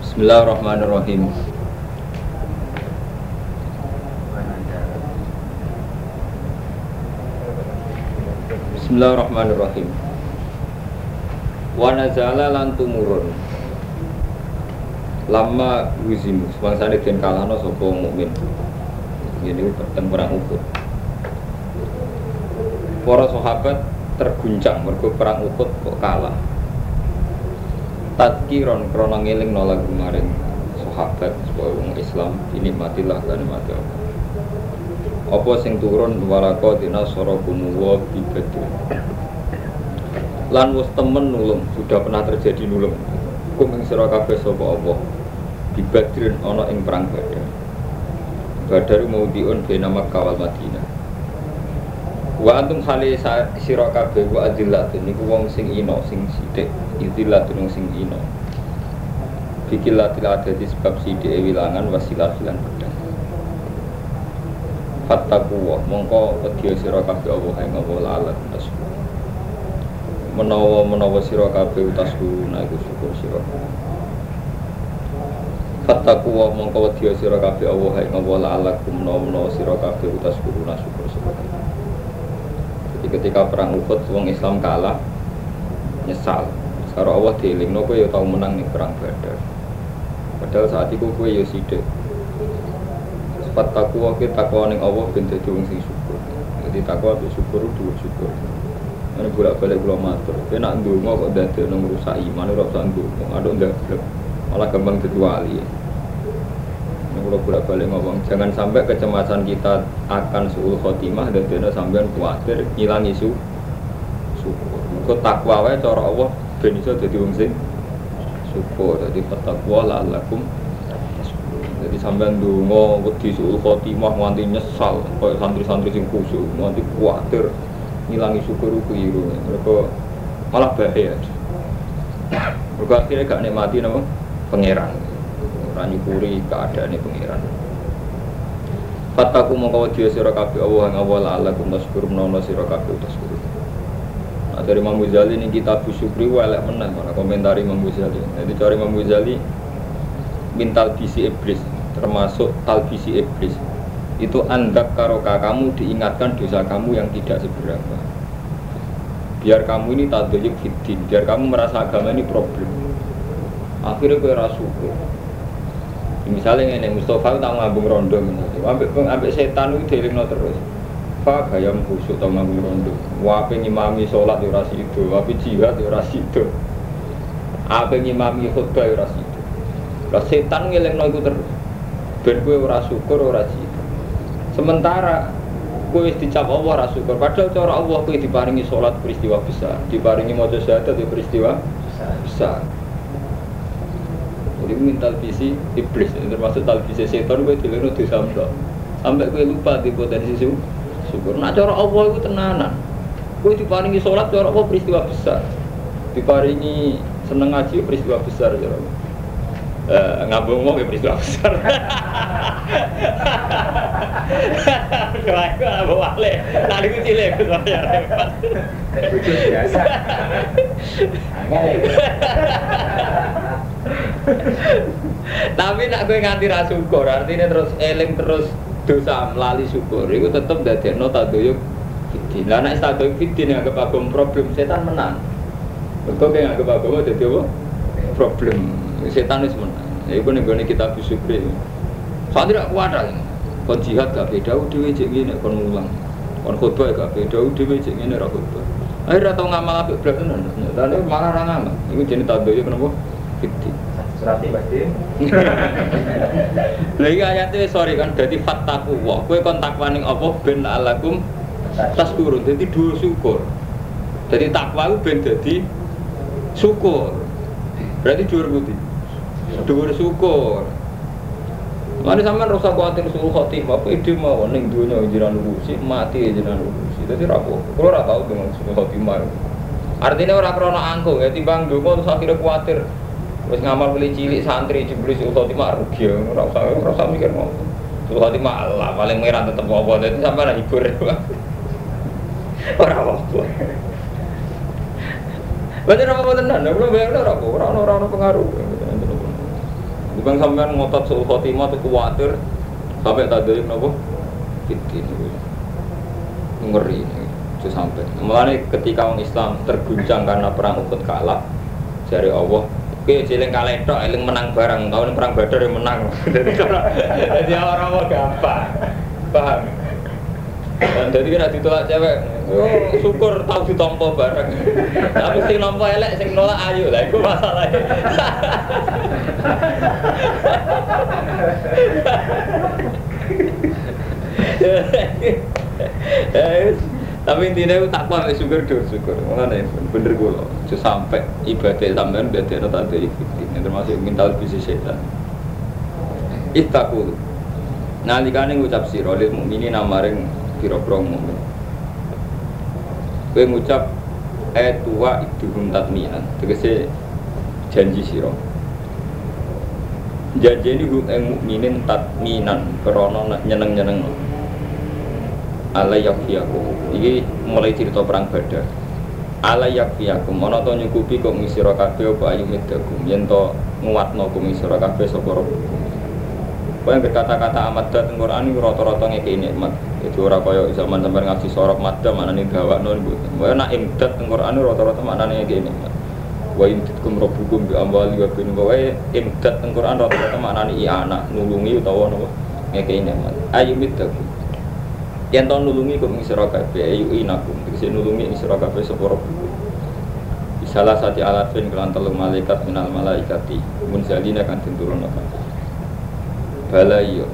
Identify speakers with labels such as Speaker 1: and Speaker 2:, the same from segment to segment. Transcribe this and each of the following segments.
Speaker 1: Bismillahirrahmanirrahim. Bismillahirrahmanirrahim. Wa nazala lan tumurun. Lama wuzimu, semangsane den kalahno sapa mukmin. Ini teng perang Uhud. Para sahabat terguncang mergo perang Uhud kok kalah. Tadkiron krana ngeling nolak kemarin. Sahabat supaya wong Islam ini matilah lan mati Allah. Apa sing turun walako dina soro kumuwa bibadu Lan wis temen nulung, sudah pernah terjadi nulung. Kum ing sira kabeh sapa Allah? Bibadrin ana ing perang Badar. Badar mau diun bena Makkah wal Madinah. Wa antum hale sira kabeh wa adillatun niku wong sing ino sing sithik idillatun wong sing ino. Bikilatil adati sebab sithik wilangan wasilah filan pedang. Fattaquwa mongko wedya sira kabeh Allah ing Allah lalat tasku menawa menawa sira kabeh utasku iku syukur mongko wedya sira kabeh Allah ing Allah lalat menawa menawa sira kabeh utasku na syukur jadi ketika perang Uhud wong Islam kalah nyesal sekarang Allah dielingno kowe ya tau menang nih perang Badar padahal saat itu kowe ya sithik sifat takwa ke takwa ning Allah ben dadi sing syukur. Jadi takwa be syukur dua syukur. Ini bolak balik kula matur. Kowe nak ndonga kok dadi nang rusak iman ora usah ndonga. Aduk ndablek. Malah gampang dadi wali. Kula bolak balik ngomong, jangan sampai kecemasan kita akan suul khotimah dan dene sampean kuatir ngilangi su syukur. Kok takwa wae cara Allah ben iso dadi wong sing syukur. Jadi takwa la'allakum jadi sampean dungo wedi suul khotimah nganti nyesal. Koyo santri-santri sing kusuk nganti kuatir ngilangi syukur keliru mereka malah bahaya mereka akhirnya gak nikmati nama pangeran. Ora nyukuri keadaane pangeran. Fataku mongko wedi sira kabeh Allah ing awal alakum taskur menawa sira kabeh Dari Imam Ghazali ini kitab Syukri welek menang karena komentari Imam Ghazali. Jadi cari Imam Ghazali mintal bisi iblis termasuk talbisi iblis. Itu anggap karoka kamu diingatkan dosa kamu yang tidak seberapa. Biar kamu ini tadoyuk fitin biar kamu merasa agama ini problem. Akhirnya gue rasuku misalnya ini Mustafa tak ngambung rondo ambek ambek setan itu terus Pak gayam khusuk tau ngambung rondo wape ngimami sholat ya ora itu wape jihad ya ora itu apa ngimami khutbah ya ora itu lah setan ngelingno iku terus. Ben kowe ora syukur ora jihad sementara kowe wis dicap Allah ora syukur. Padahal cara Allah kowe diparingi sholat peristiwa besar diparingi maca syahadat di peristiwa besar. Jadi minta visi iblis termasuk talbisi setan kowe dileno dosa sampai kowe lupa di potensi syukur nah cara Allah itu tenanan kowe diparingi sholat cara Allah peristiwa besar diparingi seneng ngaji peristiwa besar cara Allah Uh, ngabung mau ya peristiwa besar. Kalau aku ngabung wale, tadi aku cilik aku saya repot.
Speaker 2: biasa.
Speaker 1: Tapi nak gue nganti ra syukur, artinya terus eling terus dosa melali syukur, itu tetap dari nota doyuk fitin. Lah nek doyuk fitin yang agak problem setan menang. Betul kayak agak agama jadi apa? Problem setan itu menang. Itu nih kita bisyukri. Saat tidak kuat lah. Kon jihad gak beda, udah cek gini, kon ngulang. Kon khutbah gak beda, udah cek gini ra khutbah. Akhirnya tau ngamal apik belas tenan. Ternyata malah ra ngamal. Iku jenis tadoyuk kenapa? Fitin.
Speaker 2: Surati pasti.
Speaker 1: Lha iki ayate sorry kan dadi fattaku wa. Kowe kon takwa ning apa ben alakum taskurun. Dadi dua syukur. Jadi takwa ku ben dadi syukur. Berarti dhuwur putih. Dhuwur syukur. Mane sampean ora usah kuwatir suul khotimah, apa ide mau ning donya jenengan urusi, mati jenengan urusi. Dadi ra apa. Kulo ora tau dengan suul khotimah. Artinya orang krono angkuh ya timbang donga terus akhirnya kuwatir Wis ngamal beli cilik santri jebule suul khotimah rugi ora usah ora usah mikir mau. Suul khotimah Allah paling merah tetep apa dadi sampean hibur. Ora apa. Berarti apa tenan? Nek kula bayangno ora apa, ora ora ono pengaruh. Bukan sampean ngotot suul khotimah tuh kuwatir sampai tadi napa? Fitin ngeri itu sampai. Mulane ketika orang Islam terguncang karena perang Uhud kalah, dari Allah Oke, ciling kalah itu, eling menang barang. Tahun perang Badar yang menang. Jadi jadi orang-orang gampang. Paham? Dan jadi kena ditolak cewek, oh, syukur tahu ditompo bareng. Tapi sing nompo elek, sing nolak ayu lah, itu masalahnya. Tapi intinya itu takwa mek syukur dur syukur. Mana bener gue loh. sampai ibadah sampean berarti tanda ikhtiar. Yang termasuk mental bisa setan. Ittaqul. Nalikane ngucap sira lil mukminin namaring pira-pira mukmin. Kowe ngucap eh tua idhum tatminan. Tegese janji sira. Janji ini gue eng mukminin tatminan krana nyeneng-nyeneng. Ala yakfiyakum. Iki mulai cerita perang Badar. Ala yakfiyakum. Ana to nyukupi kok ngisira kabeh apa ayu medakum. Yen to nguatno kok ngisira kabeh sapa rabbukum. Kau yang berkata-kata amat dat Quran ini rata-rata ngekei nikmat. Itu ora kaya zaman sampai ngaji sorok madam mana nih gawak non bu. Kau nak imdat Quran ini rata-rata mana nih ngekei nikmat. Wa imditkum rabbukum bi amwali wa bin wa imdat Quran rata-rata mana nih anak nulungi utawa nopo ngekei nikmat. Ayu midakum. Yang tahun nulungi kok ngisira kabeh ayu inakum. Tegese nulungi ngisira kabeh sapa rabbukum. Salah satu alafin kelan telung malaikat minal malaikati munzalina kan tinturun kabeh. Bala iya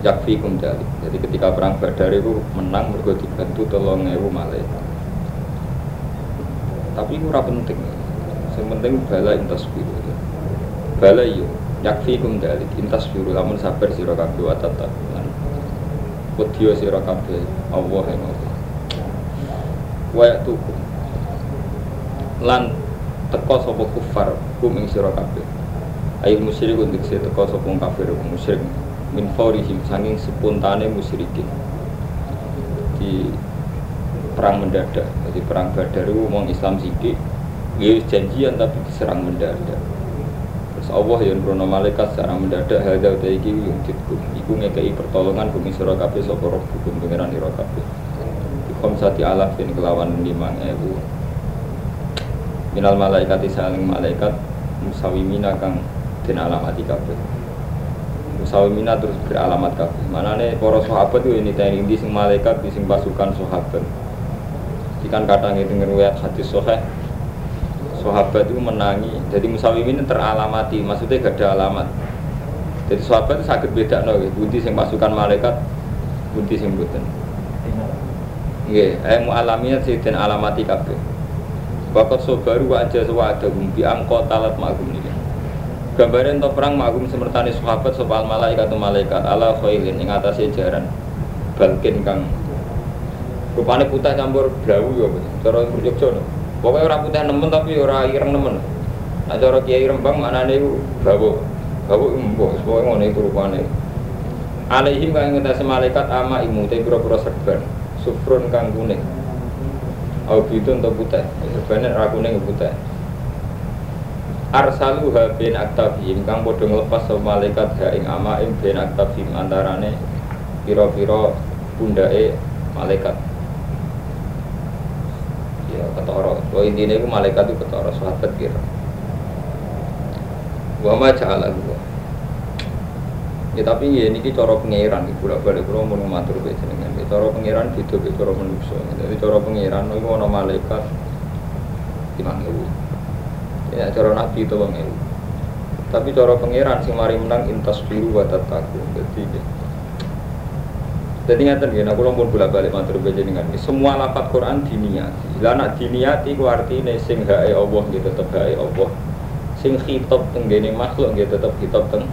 Speaker 1: yakfi kum dalik jadi ketika perang badar itu menang mergo dibantu tolong ewu malaikat. Tapi itu penting. Yang penting bala intas biru. Bala iya yakfi kum dalik intas biru lamun sabar sira kabeh wa wedya sira kabeh. Allah yang Allah wa yatukum lan teko sapa kufar kum ing sira kabeh. Ayo musyrik untuk saya teko sopong kafir musyrik. Min faurihim sanging spontane musyrikin. Di perang mendadak. Jadi perang badar itu Islam sidik ya janjian tapi diserang mendadak Allah yang berono malaikat secara mendadak hadza taiki titkum iku ngekei pertolongan bumi sira kabeh sapa hukum pangeran ira kabeh Ikom sati alafin kelawan limang ewu Minal malaikat saling malaikat musawimina kang den alamati kabeh. Musawimina terus beralamat kabeh. Manane para sahabat itu ini tadi di sing malaikat di sing pasukan sahabat. Ikan kadang itu riwayat hadis sahih sahabat itu menangi. Jadi musawimin teralamati maksudnya gak ada alamat. Jadi sahabat itu sakit beda no budi sing pasukan malaikat budi sing buten Nggih, eh mualaminya dan alamati kabeh. Bakat sobaru aja sewa ada gumpi angkot talat magum nih gambaran to perang magum semertani sahabat soal malaikat malaikat. Ala khailin ing atase jaran. Balkin kang rupane putih campur blawu ya cara Jogja no pokoknya ora putih nemen tapi ora ireng nemen. Nah cara kiai rembang maknane iku bawa bawa embo pokoke ngono iku rupane alaihim kang ngatasi malaikat ama imu te pira-pira serban. Sufrun kang kuning. Au bidun to putih. Serbane ra kuning putih. Arsalu ha bin aktafihim kang padha sapa malaikat ha ing ama ing bin aktafihim antarane pira-pira pundake malaikat. Ya ketara so intine iku malaikat itu ketara sahabat kira. Wa ma ja'ala gua ya tapi ya ini cara pangeran iku bolak balik kula mun matur ke jenengan. Ya cara pangeran beda be cara jadi cara pangeran iku ana malaikat 5000 ya cara nabi itu bang itu tapi cara pangeran sing mari menang intas biru wa tataku. Jadi jadi ngeten ya, aku pun bolak balik matur dengan semua lafat Quran diniati. Lah nak diniati ku artine sing hae Allah gitu tetep hae Allah. Sing khitab tenggene makhluk gitu tetep khitab teng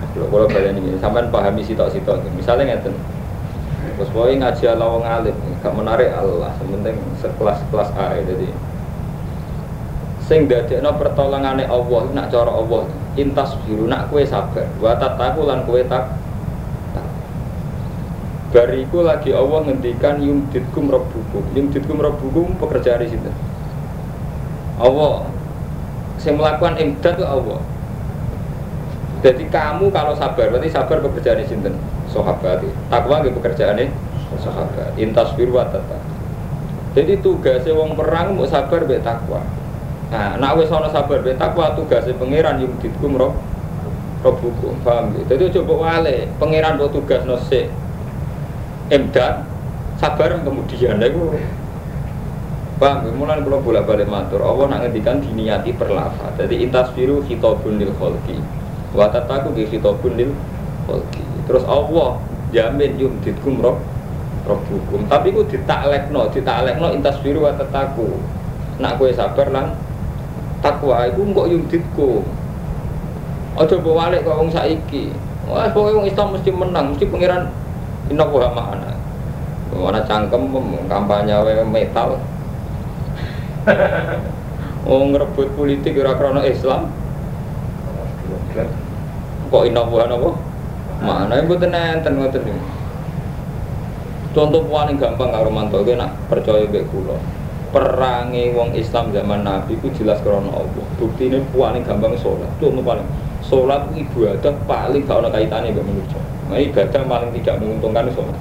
Speaker 1: makhluk. Kalau kalian ini sampean pahami sitok-sitok. Misalnya ngeten. Terus pokoke ngaji Allah wong alim, gak menarik Allah, sementing sekelas-kelas ae jadi sing dadekno pertolongane Allah nak cara Allah intas biru nak kue sabar wa tataku kue tak Bariku lagi Allah ngendikan yum ditkum rabbukum. Yum ditkum rabbukum pekerja di situ. Allah. Saya melakukan imdad itu Allah. Jadi kamu kalau sabar berarti sabar pekerjaan sinten sahabat. Takwa nggih pekerjaan sahabat. Intas biru tata. Jadi tugasnya wong perang mau sabar be takwa. Nah nak wis ana sabar be takwa tugasnya pangeran yung ditkum roh roh hukum paham gitu jadi coba wale pangeran buat tugas nose imdad sabar kemudian itu Bang, mulai kalau bolak balik matur, Allah nak ngendikan diniati perlafa. Jadi intas biru hitobun lil kholki, watataku di hitobun lil kholki. Terus Allah jamin yum ditkum roh roh hukum. Tapi ku ditaklekno, ditaklekno intas biru watataku. Nak kue sabar lan takwa, itu kok yum ditkum. Ojo balik kok wong saiki. Wah, pokoknya wong Islam mesti menang, mesti pangeran inna wa ma'ana. Mana cangkem kampanye metal, oh ngerebut politik ora krana Islam. Kok inovahan apa? Mana yang gue enten ngoten iki. Contoh paling gampang karo mantu gue nak percaya mbek kula. Perangi wong Islam zaman Nabi ku jelas krana Allah. Bukti ini paling gampang sholat. Contoh paling sholat ibadah paling gak ada kaitannya mbek manusia. Nah, ibadah paling tidak menguntungkan sholat.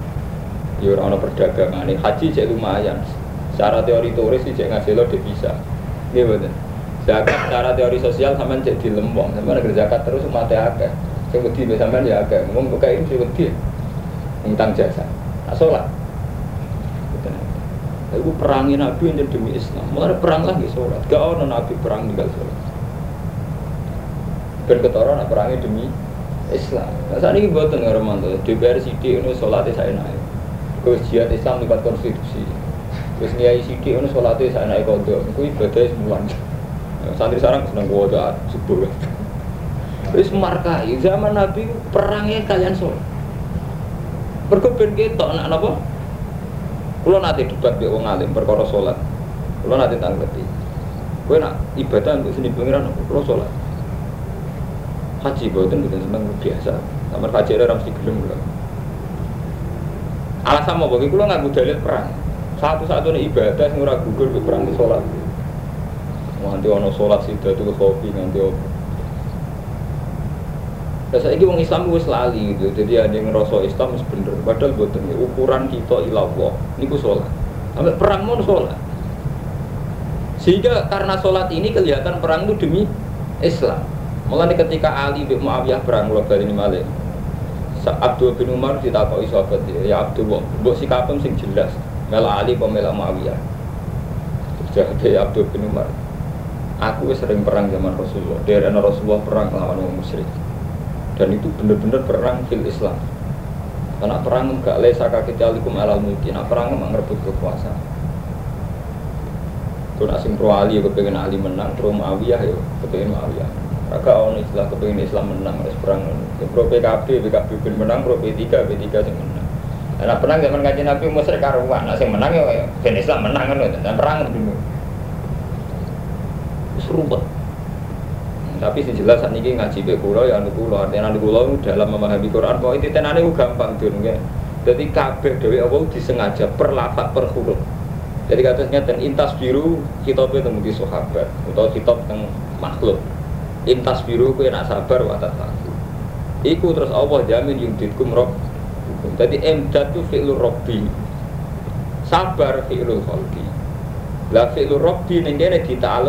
Speaker 1: Ya orang perdagangan, haji jadi lumayan. Secara teori turis cek ngasih lo bisa. Iya betul zakat secara teori sosial sama cek di lembong sama negeri zakat terus mati agak saya wedi sama ya agak ngomong buka ini sih wedi. Ngutang jasa. Nah, sholat. Aku perangi Nabi yang demi Islam. Mulai perang lagi sholat. Gak ada Nabi perang tinggal sholat. Ben ketara nak perangi demi Islam. Nah saat ini buat tengah romanto. DPR CD ini sholatnya saya naik. Terus jihad Islam lewat konstitusi. Terus niai sidik ini sholatnya saya naik kodo, itu ibadahnya semulan. Santri sarang seneng kodo subuh. Terus markai zaman Nabi perangnya kalian sholat. Berkebun kita anak apa? Kalau nanti debat di wong alim perkara sholat, kalau nanti tanggapi. Kue nak ibadah untuk seni pengiran, kalau sholat. Haji buatan bukan seneng biasa. Kamar haji ada ramsi gelem Alasan mau bagi kulo nggak dalil perang satu-satunya ibadah yang ora gugur ke perang sholat nganti ono sih itu kopi nganti apa Nah, saya wong Islam wis lali gitu, jadi ada yang ngerasa Islam wis bener. Padahal buatan ukuran kita ilallah, ini ku sholat. Sampai perang mau sholat. Sehingga karena sholat ini kelihatan perang itu demi Islam. Mulai ketika Ali bin Muawiyah perang dari ini malik. Abdul bin Umar ditakoi sahabat ya Abdul, buat sikapem sing jelas. Mela Ali apa mela Muawiyah? Jadi Abdul bin Umar Aku sering perang zaman Rasulullah. Dari Rasulullah perang lawan orang musyrik. Dan itu benar-benar perang fil Islam. Karena perang enggak lesa kaki alikum alal mulki. Nah perang memang ngerebut kekuasaan. Kalau asing pro Ali ya kepengen Ali menang Pro Muawiyah ya kepengen Muawiyah Raka on istilah kepengen Islam menang Harus perang Pro PKB, PKB bin menang Pro P3, P3 sih menang karena perang zaman kaji Nabi musyrik karuan, nah menang ya ben Islam menang kan dan perang dulu. Serubah. Tapi sih jelas saat ini ngaji be kulo ya anu kulo artinya anu kulo dalam memahami Quran kok itu tenane gampang tuh ya. Jadi kabeh dewi Allah disengaja per lafat. Jadi katanya dan intas biru kitab itu mungkin sahabat atau kitab tentang makhluk. Intas biru kue nak sabar watat Iku terus Allah jamin yung ditkum roh jadi emdad itu fi'lur robbi. Sabar fi'lul kholki Lah fi'lul robbi ini kene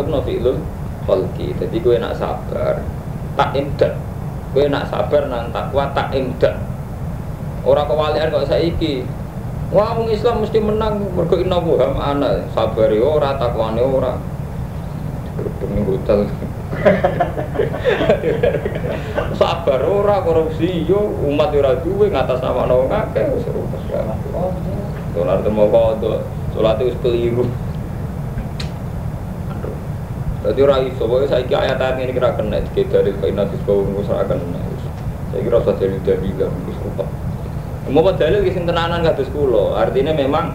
Speaker 1: no fi'lul kholki Jadi gue nak sabar. Tak emdad. Gue nak sabar nang takwa tak emdad. Orang kewalian kok saiki. Wah, wong Islam mesti menang. Mergo inna buham ana sabari ora takwane ora. Gerudung ning hotel. Sabar ora korupsi yo umat ora duwe ngatas nama wong akeh wis rupes kan. Dolar temu kodok, salat wis keliru. Jadi ora iso wae saiki ayat-ayat ini kira kena kita dari kainat sebab ngurus ora kena. Saya kira usah dari dalil wis rupet. Mau dalil sing tenanan kados kula, artinya memang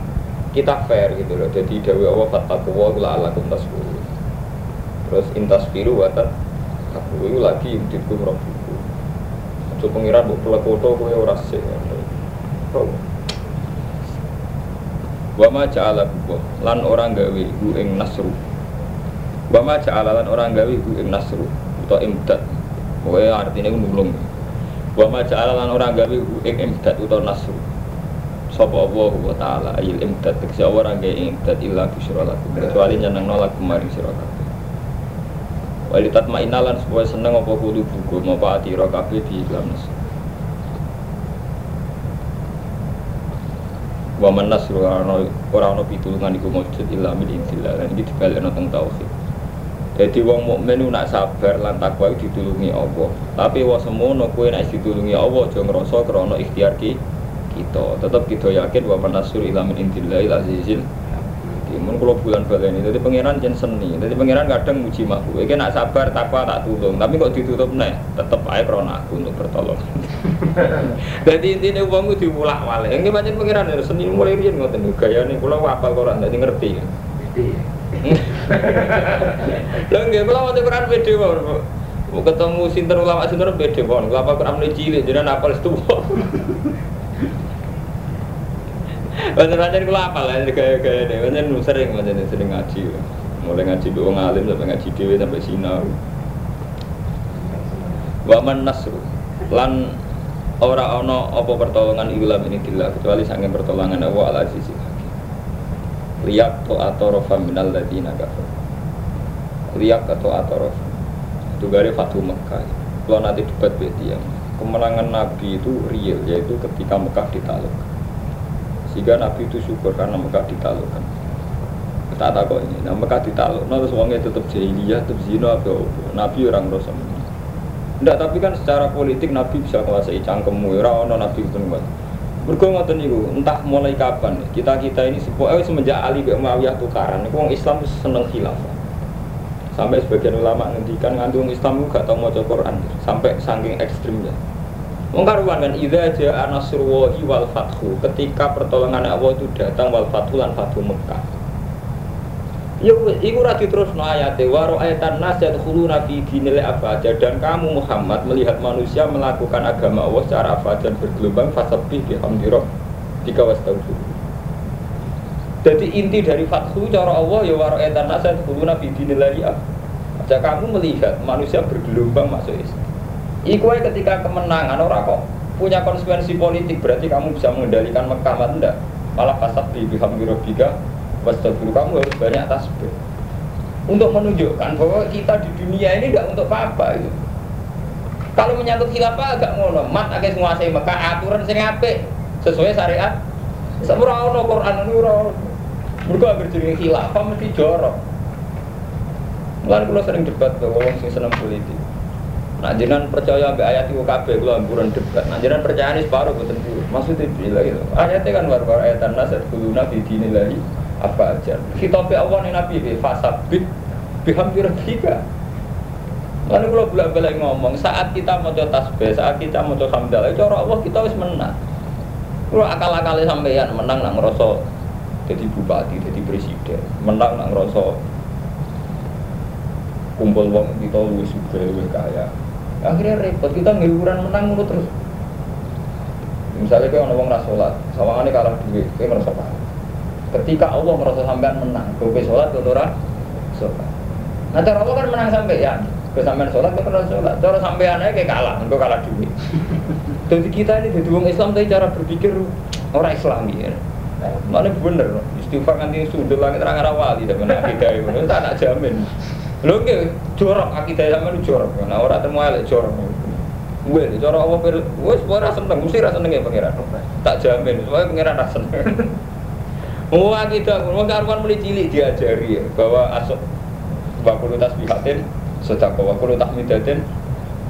Speaker 1: kita fair gitu loh. Jadi dewi Allah fattaku wa la alakum tasbih terus intas biru watat aku itu lagi yudhikum rabbuku itu pengiran buat pelekoto kue ora sih wa ma ja'ala lan orang gawe iku ing nasru Wa ma ja'alalan orang gawe hu ing nasru utawa imdad. Pokoknya artinya itu nulung. Wa ma ja'alalan orang gawe hu ing imdad utawa nasru. Sapa Allah wa ta'ala ayil imdad tegese orang gawe imdad illa busyra lakum. Kecuali nolak kemarin sira kabeh. Walitat mainalan supaya seneng apa kudu buku mau ati ira kabeh di dalam nasru. wa man nasru ora ora ana pitulungan iku maujud illa min indillah. Lan iki dibalekno teng tauhid. Jadi wong mukmin nak sabar lan takwa ditulungi Allah. Tapi wa semono kowe nek ditulungi Allah aja ngrasa krana ikhtiar ki kita. Tetap kita yakin wa man nasru illa min indillah ila azizil Mun kalau bulan baleni, jadi pangeran jen seni, jadi pangeran kadang muji makhluk. Iki nak sabar takwa tak tulung, tapi kok ditutup nih, tetep aja krona aku untuk bertolong. Jadi intinya uang itu diulak wale. Ini macam pangeran ya seni mulai rian ngoten gaya nih, kalau apal koran jadi ngerti. Lha nggih kula wonten Quran pede mawon. Ketemu sinten ulama sinten pede mawon. Kula apal Quran cilik jenengan apal setuju. Banyak kula apal lah ini. Banyak sering banyak sering ngaji. Mulai ngaji be wong alim sampai ngaji dhewe sampai sinau. Wa man nasru lan ora ana apa pertolongan ilam ini dillah kecuali sange pertolongan Allah al aziz liyak to atorofa minal ladina kafir liyak atau atorofa itu gari Fatu Mekah kalau nanti debat beti yang kemenangan Nabi itu real yaitu ketika Mekah ditaklukkan sehingga Nabi itu syukur karena Mekah ditaklukkan tak kok ini nah Mekah ditakluk nah terus uangnya tetap jahiliyah tetap zina apa Nabi orang rasa Enggak, tapi kan secara politik Nabi bisa menguasai cangkemmu, ora ono Nabi nggak. Mergo ngoten niku, entah mulai kapan kita-kita ini sepo, eh, semenjak Ali bin Muawiyah tukaran, niku wong Islam seneng khilafah. Sampai sebagian ulama ngendikan nganti wong Islam gak tau maca Quran, sampai saking ekstrimnya. Wong karuan kan idza jaa nasrullahi wal fathu, ketika pertolongan Allah itu datang wal fathu lan fathu Mekah. Ya iku ora diterusno ayate wa ra'aitan nas yadkhuluna fi dinil afaja dan kamu Muhammad melihat manusia melakukan agama Allah secara afajan bergelombang fasabih bihamdi tiga wastaudu. Jadi inti dari fathu cara Allah ya wa ra'aitan nas yadkhuluna fi dinil aja kamu melihat manusia bergelombang masuk Islam. Iku ketika kemenangan orang kok punya konsekuensi politik berarti kamu bisa mengendalikan Mekah enggak malah fasabih bihamdi rabbika Wastagfir kamu harus banyak tasbih untuk menunjukkan bahwa kita di dunia ini tidak untuk apa-apa itu. Kalau menyangkut khilafah agak ngono, mat agak menguasai Mekah aturan sing apik sesuai syariat. Semua ono Quran ora. Mergo anggere jenenge khilafah mesti jorok. Mulane kula sering debat ke wong sing seneng politik. Nah percaya ambek ayat itu kabeh kula amburan debat. Nah percaya ini separuh boten Maksudnya bila gitu. Ayatnya kan baru-baru ayat an-nas yadkhuluna fi dinillahi apa aja be Allah nih Nabi bi fasabit bihamdi rabbika Lalu kalau bolak balik ngomong saat kita mau tasbih, saat kita mau hamdalah, itu orang Allah kita harus menang. Kalau akal sampai sampeyan menang nang ngerasa jadi bupati, jadi presiden, menang nang ngerasa kumpul uang kita lu suka lu kaya. Akhirnya repot kita ngiluran menang mulu terus. Misalnya kayak orang rasolat, sawangannya kalah duit, kayak merasa kalah. Ketika Allah merasa sampean menang, kowe sholat kowe ora sholat. Nah cara Allah kan menang sampai ya. Kowe sampean sholat kowe ora sholat. Cara sampean aja kayak kalah, engko kalah duit. Jadi kita ini jadi orang Islam tapi cara berpikir orang Islami ya. Mana bener, istighfar nanti sudut langit terang arah wali dan mana kita itu tak nak jamin. Lo ke jorok akidah lu jorok, nah orang temu elek jorok. Gue, cara Allah per, gue semua rasa seneng, mesti rasa seneng ya pangeran. Tak jamin, soalnya pangeran rasa seneng. Oh akidah, mau karuan mulai cilik diajari ya bahwa asok wakulu tasbihatin, sedekah wakulu tahmidatin,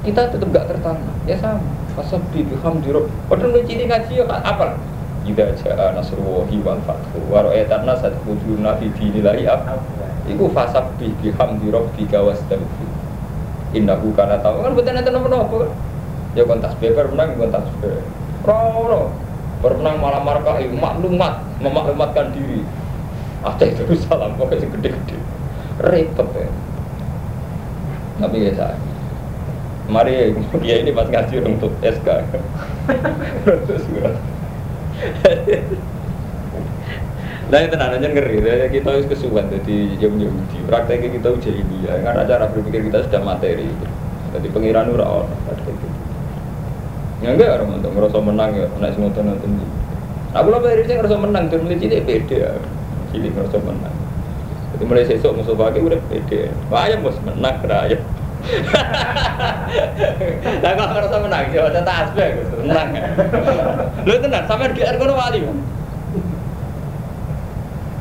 Speaker 1: kita tetap gak tertanam. Ya sama. Asal di bihamdi Padahal mulai cilik ngaji ya apa? Ida jaa nasrullahi wal fathu wa ra'ayatan nas tadkhuluna fi dinillahi ab. Iku fasab bi bihamdi rabbika wastaghfir. Innahu kana tahu kan betul nanti nomor apa? Ya kon tasbih menang kon tasbih. Ora Bermenang malah markai maklumat, memaklumatkan diri. Ada itu salam pokoknya gede-gede. Repot ya. Tapi ya saya. Mari ya ini pas ngaji untuk SK. Lah itu tenan aja ngeri, lah kita harus kesuwan jadi jam Yahudi. Prakteknya kita udah ini ya, karena cara berpikir kita sudah materi. Jadi pengiran ora ono praktek itu. Ya enggak orang untuk ngerasa menang ya, naik semua nonton nonton. Aku lah dari saya ngerasa menang, terus mulai cilik beda. Cilik ngerasa menang. Jadi mulai sesok musuh pakai udah beda. Wah ayam bos menang ayam. Lah kok ngerasa menang, ya ada tasbih menang. Lu tenan sampean GR kono wali.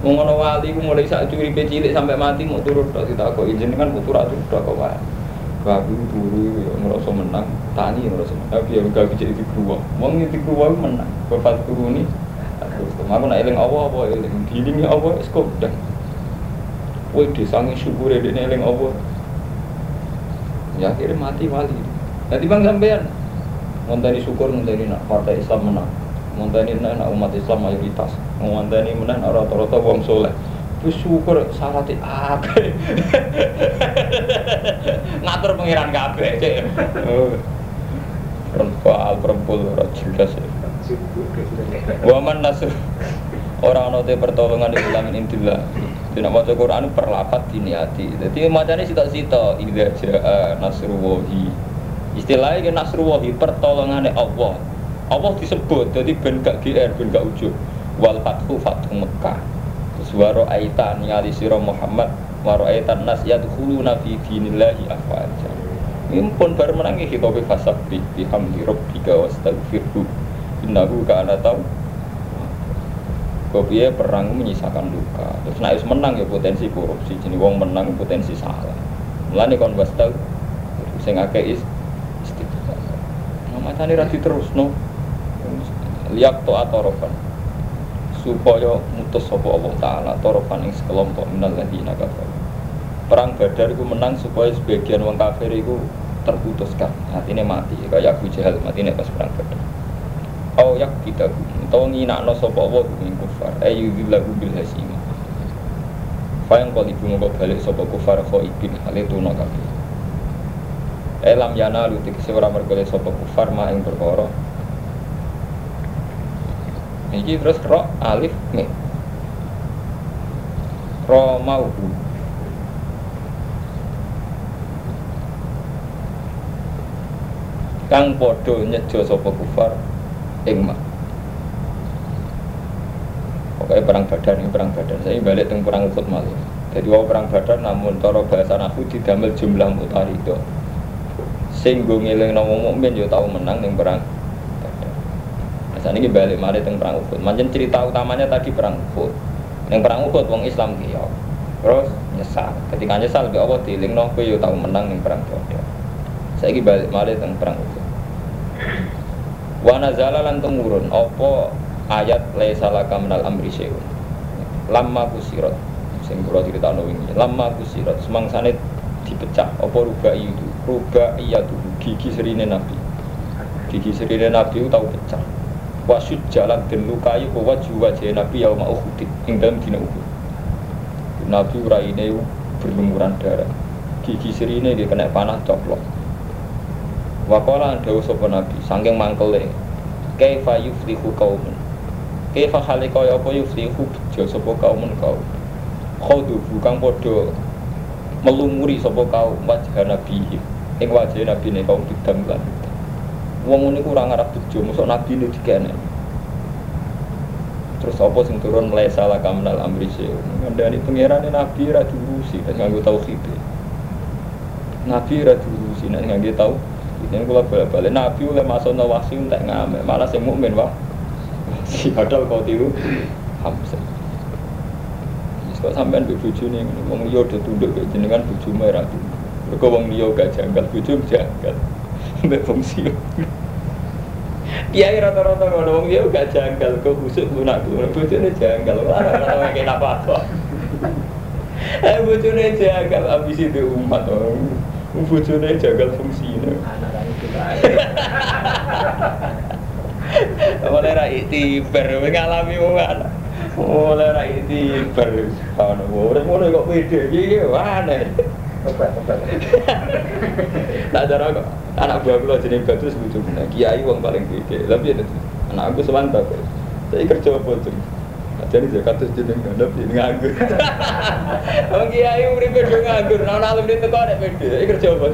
Speaker 1: Wong ana wali ku mulai sak curipe cilik sampai mati mau turut tok jenengan putu ra turut tok kok wae. Babu turu ya ngerasa menang, tani ngerasa menang. Tapi ya gak bisa dikruwak. Wong iki dikruwak menang. Bapak turuni. Aku nak eling Allah apa eling dilingi Allah wis kok. Woi disangi syukure dene eling Allah. Ya akhirnya mati wali. Nanti bang sampean ngonteni syukur ngonteni nak partai Islam menang. Ngonteni nak umat Islam mayoritas. Ngonteni menang rata-rata wong soleh. Terus syukur syaratnya akeh. Ngatur pengiran kabeh cek. Oh. Perempuan perempuan ora jelas. Waman nasr orang ana te pertolongan di dalam intillah. Tidak mau Quran perlapat diniati. Jadi macamnya sita-sita idza jaa nasrullahi. Istilahnya nasrullahi pertolongannya Allah. Allah disebut jadi ben gak GR ben gak ujug. Wal fathu fathu Mekah. Terus waro aitan nyali sira Muhammad waro aitan nas yadkhuluna fi dinillahi afwaja. Ini pun baru menangi hitobi fasabbi bihamdi rabbika wastaghfirhu. Innahu kana tau Kopiye perang menyisakan luka. Terus naik menang ya potensi korupsi. Jadi wong menang potensi salah. Mulane kon wis tau sing akeh is istighfar. Nah, macane ra diterusno. Liak to atorofan. Supaya mutus sapa Allah taala torofan ing sekelompok minal ladina kafir. Perang Badar itu menang supaya sebagian wong kafir itu terputuskan, artinya mati. Kayak Abu Jahal mati pas perang Badar. Au yak kita atau nginakno sapa wa ing kufar. Ayu billahi bil hasim fa yang kali ibu mau balik sapa kufar khaibin hale tuna kabeh elam yana lu tegese ora mergole sapa kufar ma ing perkara iki terus ro alif me. Ro mau. Kang padha nyejo sapa kufar ing mak pokoknya perang badan ini perang badan saya balik teng perang ukut malah jadi wow perang badan namun toro bahasa aku didamel jumlah mutarido singgung ngiling nomo mukmin yo tahu menang ning perang badan nah saat ini balik mari teng perang ukut macam cerita utamanya tadi perang ukut yang perang ukut wong Islam kiyo. Terus nyesal. Ketika nyesal be Allah diling no yo tahu menang ning perang badan saya ini balik mari teng perang ukut Wana lan temurun apa ayat laisa laka minal amri syai'un. Lamma kusirat sing kula critakno wingi. Kusirat semangsane dipecah apa ruba itu. Ruba itu gigi serine Nabi. Gigi serine Nabi itu tahu pecah. Wasud jalan dan lukai bahwa jiwa wajah Nabi yauma Uhud ing dalam dina Uhud. Nabi uraine berlumuran darah. Gigi serine dia kena panah coplok. Wakola dawu sapa nabi saking mangkele kaifa yuflihu qaumun kaifa hale kaya apa yuflihu bejo sapa kaumun kaum khodu bukan padha melumuri sapa kaum wajah nabi. Ing wajah nabi ne kaum didam lan wong ngene ku ora ngarep bejo nabi ne dikene. Terus apa sing turun mulai salah kamnal amri se ngandani pangerane nabi ra diurusi kan nganggo tauhid. Nabi ra diurusi nek nganggo tau ini kalau balik-balik Nabi oleh masuk nawasi untuk ngamen malah saya mukmin wah padahal kau tiru hamsa kok sampean di buju nih wong liya udah tunduk kayak jenengan buju merah tuh mereka wong liya gak janggal buju janggal mbak fungsi Kiai rata-rata kalau wong gak janggal kok busuk lunak buju ini janggal orang-orang kayak apa apa Eh ini janggal abis itu umat orang bojone jagal fungsine. Oleh ra iktibar ngalami wong ana. Oleh ra iktibar ana urip ngono kok pede iki aneh.
Speaker 2: Obat, obat.
Speaker 1: Tak cara kok anak buah kula jeneng Badrus bojo kiai wong paling pede. Tapi ya anak aku sewanta kok. Saya kerja apa tuh? Jadi zakat terus jeneng gandap ini nganggur. Wong kiai uripe do nganggur, ana alumni teko nek pede, iki kerja apa?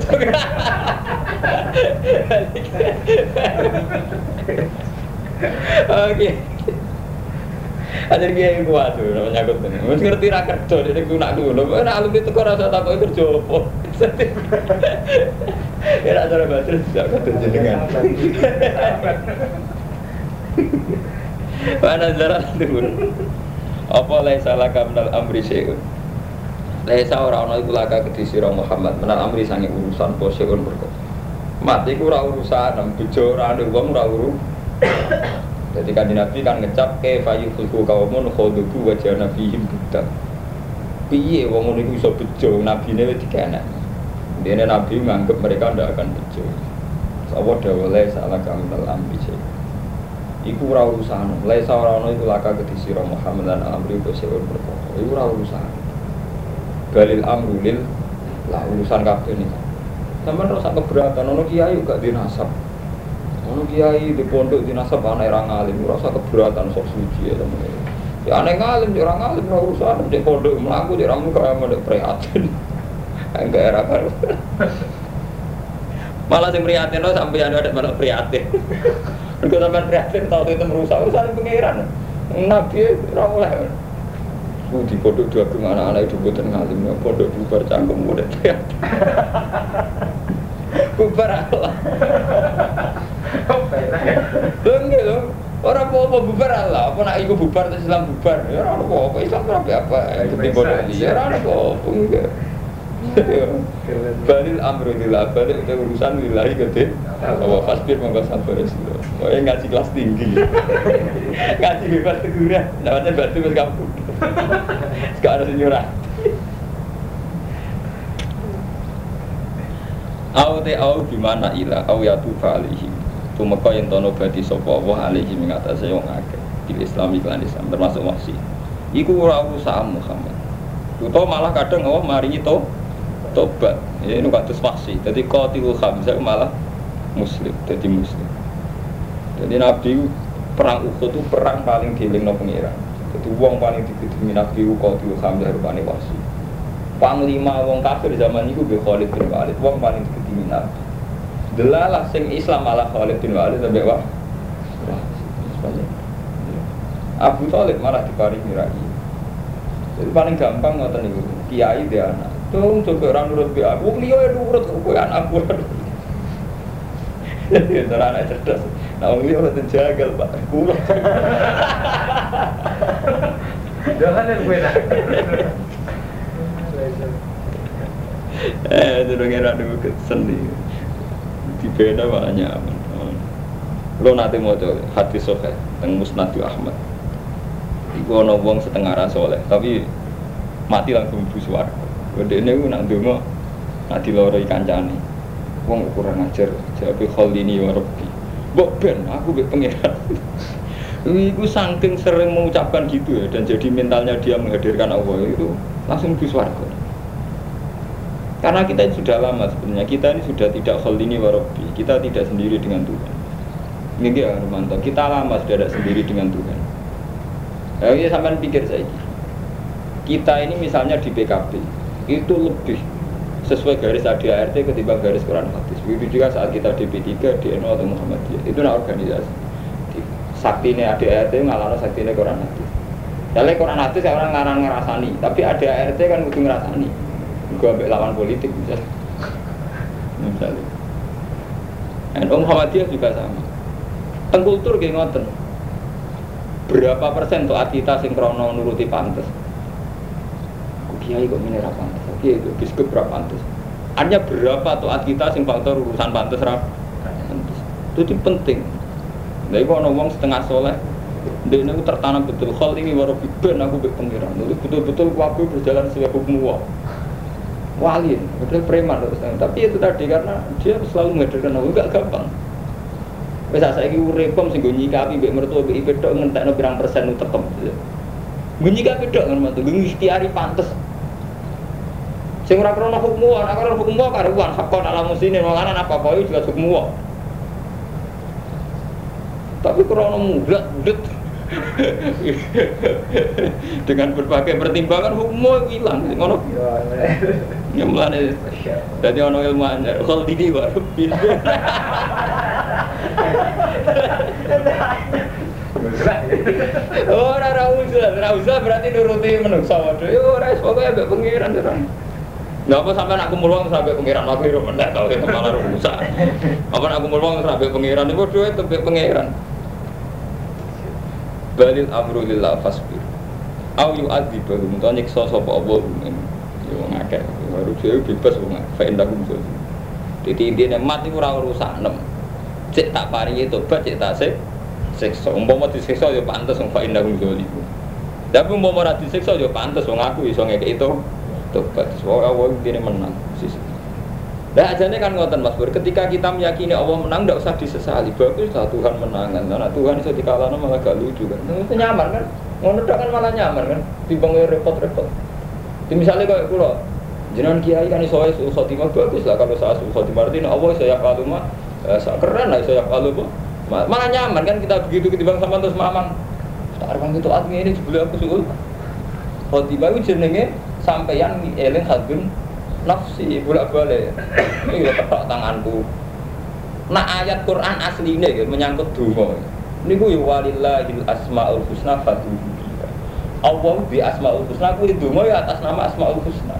Speaker 1: Oke. Ajar kiai kuat tuh namanya nyangkut ini. Wis ngerti ra kerja dene ku nak ngono. Kok nek alumni teko rasa takoki kerja apa? Ya ra cara baca zakat terus jenengan. Mana zarat dulu. Apa laisa laka minal amri syai'un. Laisa ora ana iku laka kedhi sira Muhammad minal amri sange urusan syai'un perkara. Mati ku ora urusan, bojo ora ana ora uru. Jadi kan Nabi kan ngecap ke fayu fulku kaumun khodubu wajah nabihim budak. Piye wong ngono iku iso bejo nabine wis dikenek. Dene Nabi menganggap mereka ndak akan bejo. Sapa dawale salah kami dalam syai'un. Iku ora urusan. Laisa ora ono iku laka kedhi sira Muhammad lan amri kok seun perkara. Iku ora urusan. Balil amru lil lah urusan kabeh nih. Sampeyan rasa keberatan ono kiai gak dinasab. Ono kiai di pondok dinasab ana ora ngalim, ora usah keberatan sok suci ya temen. Ya aneh ngalim, ya ora ngalim ora urusan di pondok mlaku di ramu kaya mondok prihatin. Enggak era baru. Malah sing prihatin lo sampai ada malah prihatin. Mereka sampai prihatin tahu itu merusak urusan pengiran. Nabi ora oleh. Ku di pondok dua anak-anak itu buatan ngalim, ya pondok bubar cangkem muda prihatin. Bubar Allah. Enggak loh. Orang apa bubar Allah, apa nak iku bubar terus Islam bubar. Ya ora apa-apa, Islam ora apa. Di pondok dia ora apa-apa enggak. Balil amru lillah, balik itu urusan lillahi gede. Apa fasbir monggo sabar sira. Kowe ngaji kelas tinggi. ngaji bebas teguran, namanya batu wis kamu. Sekarang harus nyurah. Au te au gimana ila au ya tu alihi. Tumeka yen tono badi sapa Allah alihi ing atase wong akeh. Di Islam iklan Islam termasuk wasi. Iku ora urusan Muhammad. Utawa malah kadang Allah maringi to tobat. Ya, ini kados. Jadi qatilul Hamzah malah muslim, jadi muslim. Jadi Nabi perang Uhud itu perang paling dielingno pengiran. Jadi wong paling dikidimi Nabi qatilul Hamzah rupane wasi. Panglima wong kafir zaman itu Khalid bin Walid, wong paling dikidimi Nabi. Delalah sing Islam malah Khalid bin Walid sampai wah. Abu Thalib malah diparingi rai. Jadi paling gampang ngoten niku, kiai dia anak. Dong coba orang nurut be aku, liya ya nurut kowe anak aku. Ya cara anak cerdas. Nah, wong liya mboten jagal, Pak. Kulo.
Speaker 2: Jangan yang gue nak.
Speaker 1: Eh, itu dong era dulu seni. Di beda malah nyaman. Lo nanti mau coba hati sohe, teng Musnadu Ahmad. Iku ono wong setengah soleh, tapi mati langsung bu suwarga. Gede ini gue nak dungo, nak diloroi kancane. Wong kurang ajar, jadi hal ini ya Rabbi. Mbok ben, aku be pangeran. Iku saking sering mengucapkan gitu ya, dan jadi mentalnya dia menghadirkan Allah itu langsung bu suwarga. Karena kita sudah lama sebenarnya, kita ini sudah tidak hal ini warobi, kita tidak sendiri dengan Tuhan. Ini dia Romanto, kita lama sudah tidak sendiri dengan Tuhan. Ya, ini sampai pikir saya Kita ini misalnya di PKB, itu lebih sesuai garis ADART ketimbang garis Quran Hadis. Begitu juga saat kita di P3, di NU atau Muhammadiyah, itu nah organisasi. Sakti ini ADART ngalana sakti ini Quran Hadis. Jadi Quran Hadis orang ngarang ngerasani, tapi ADART kan kudu ngerasani. Gua ambil lawan politik misalnya. Misalnya. NU Muhammadiyah juga sama. Tengkultur kayak ngoten. Berapa persen tuh kita sinkrono nuruti pantas? kiai kok ini ra pantes. Kiai itu biskup ra pantes. Artinya berapa tuh kita sing faktor urusan pantes ra pantes. Itu penting. Nah, itu ono wong setengah soleh. Dia ini tertanam betul. Hal ini baru biben aku be pengiran. Betul-betul aku berjalan sesuai hukum. Wali, betul preman terus. Tapi itu tadi karena dia selalu menghadirkan aku gak gampang. Wes saiki uripem sing nggo nyikapi mbek mertua mbek IP tok ngentekno pirang persen utekem. Nggo nyikapi tok ngono tuh, nggo ikhtiari pantes. Sing ora wa, nek krono hukum wa karuan hakon ala muslimin malah apa apa juga hukum wa. Tapi krono mudat mudat Dengan berbagai pertimbangan hukum hilang ngono. Ya mulane dadi ono ilmu anyar. Kalau dini baru Oh, ora ora usah, ora usah berarti nuruti menungso waduh. Yo ora pokoke ambek pengiran ora. Nggak apa sampai nak kumpul uang sampai pengiran aku itu mendak kalau itu malah rusak. Apa nak kumpul uang sampai pengiran bodoh itu sampai pengiran. Balil amru lillah fasbir. Au yu adi baru untuk nyiksa sapa Allah ini. Yo ngakeh. Dia bebas wong fa indahum so. Jadi intinya mati ora rusak nem. Cek tak paringi tobat cek tak sik siksa. Umpama disiksa ya pantes wong fa indahum zalimun. Tapi umpama ora disiksa ya pantes wong aku iso ngekek itu tobat. Soalnya Allah ini menang. Sisi. Nah aja kan ngoten Mas Bur, ketika kita meyakini Allah menang tidak usah disesali. Bagus lah Tuhan menang kan. Karena Tuhan bisa dikalahkan malah gak lucu kan. Nah, itu nyaman kan. Ngono kan malah nyaman kan. Timbang repot-repot. Misalnya kayak kulo, jenengan kiai kan iso iso khotimah bagus lah kalau saya iso khotimah artinya Allah iso yak mah? Keren lah iso yak mah. Malah nyaman kan kita begitu ketimbang sama terus mamang. Sekarang itu admi ini sebelum aku suul khotimah itu jenenge sampeyan eling hadun nafsi bolak balik ini udah tepak tanganku. Nah ayat Quran asli ini menyangkut dungo ini gue walillahil asmaul husna fatuhu Allah di asmaul husna aku itu ya atas nama asmaul husna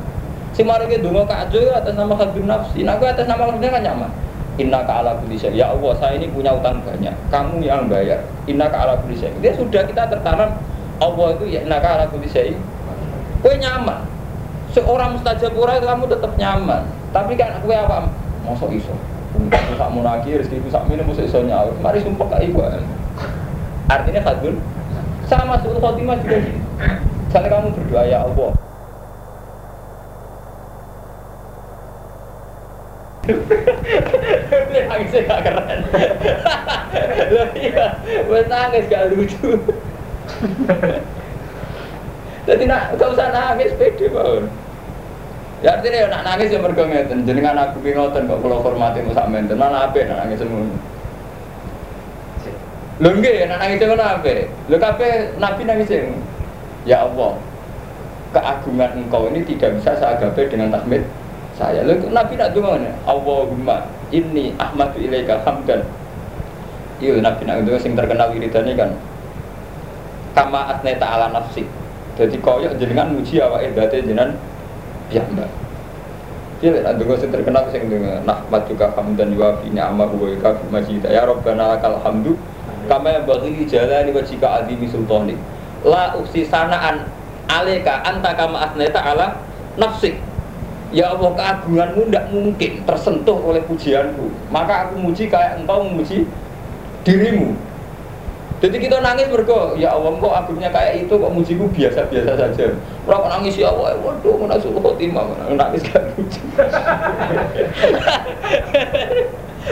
Speaker 1: si ke dungo kajo ya atas nama hadun nafsi. Nah gue atas nama husna kan nyaman. Inna ka ala Ya Allah, saya ini punya utang banyak. Kamu yang bayar. Inna ka ala Dia sudah kita tertanam. Allah itu ya inna ka ala kulli Kue nyaman. Seorang mustajab ora kamu tetap nyaman. Tapi kan aku apa? Mosok iso. Aku sak munaki rezeki ku sak minum mosok iso nyaur. Mari sumpah kak ibu artinya kadun sama suul khotimah juga gini misalnya kamu berdoa ya Allah Nangisnya gak keren Loh iya, gue nangis gak lucu Jadi nak gak usah nangis pede bangun. Ya artinya ya nak nangis ya mergo ngeten. Jenengan aku ki ngoten kok kula hormati sak menten. Mana apik nak nangis semono. Lho nggih nak nangis ngono apik. Lho kabeh nabi nangis Ya Allah, keagungan engkau ini tidak bisa saya gapai dengan tahmid saya. Lalu Nabi nak dungo Allahumma inni ahmadu ilaika hamdan. Iya Nabi nak dungo sing terkenal wiridane kan. Kama asneta ala nafsi. Jadi koyok jenengan muji awake date jenengan ya mbak. Iya lek ndonga sing terkenal sing ndonga nahmat juga hamdan wa fi ni'amahu wa ika majid. Ya Rabbana lakal hamdu kama bagi jalani wa jika adimi sultani. La uksi sanaan aleka anta kama asneta ala nafsik. Ya Allah keagunganmu tidak mungkin tersentuh oleh pujianku Maka aku muji kayak engkau memuji dirimu jadi kita nangis mergo, ya Allah kok agungnya kayak itu kok mujiku biasa-biasa saja. Ora nangis ya Allah, waduh mana suruh khotimah, nangis gak lucu.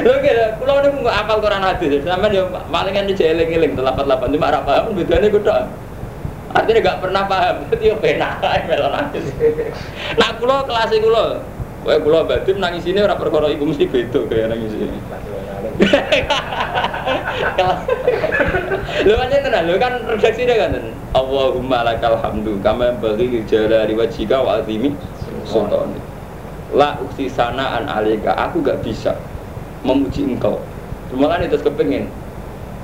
Speaker 1: Lho kira, kula niku nggak apal Quran hadis, sampean yo palingan eling-eling telapat-lapat cuma ora paham bedane kudu. Artinya gak pernah paham, jadi yo penak ae melo nangis. Nah kula kelas kula, kowe kula batin nangis ini ora perkara ibu mesti beda kaya nangis ini. Lu aja tenan, lu kan redaksi dia kan. Allahumma lakal hamdu kama bagi jalali wajhika wa azimi sultani. La uksi sanaan alika, aku gak bisa memuji engkau. Malah itu kepengen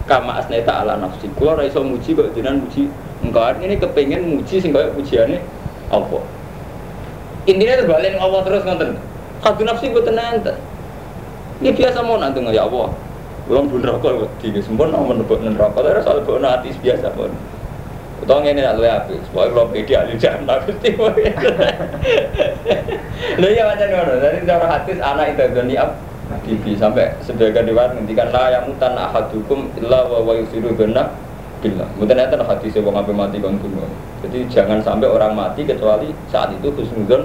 Speaker 1: kama asneta ala nafsi. Kulo ora iso muji kok jenengan muji engkau. Ini kepengen muji sing kaya pujiane apa. Intinya terbalik Allah terus ngonten. Kadu nafsi boten enten. Ini biasa mau nanti ya Allah. Belum pun rokok di sempurna mau menebak neraka. Tapi soal bawa natis biasa pun. Utang ini nak lebih habis. Supaya kalau pede ahli jannah pasti. Lalu ya macam mana? Dari cara hadis anak itu dunia Bibi sampai sebagian riwayat ngendikan la yang mutan ahadukum illa wa wa yusiru benak billah. Mungkin itu hadis wong ape mati kon Jadi jangan sampai orang mati kecuali saat itu khusnuzon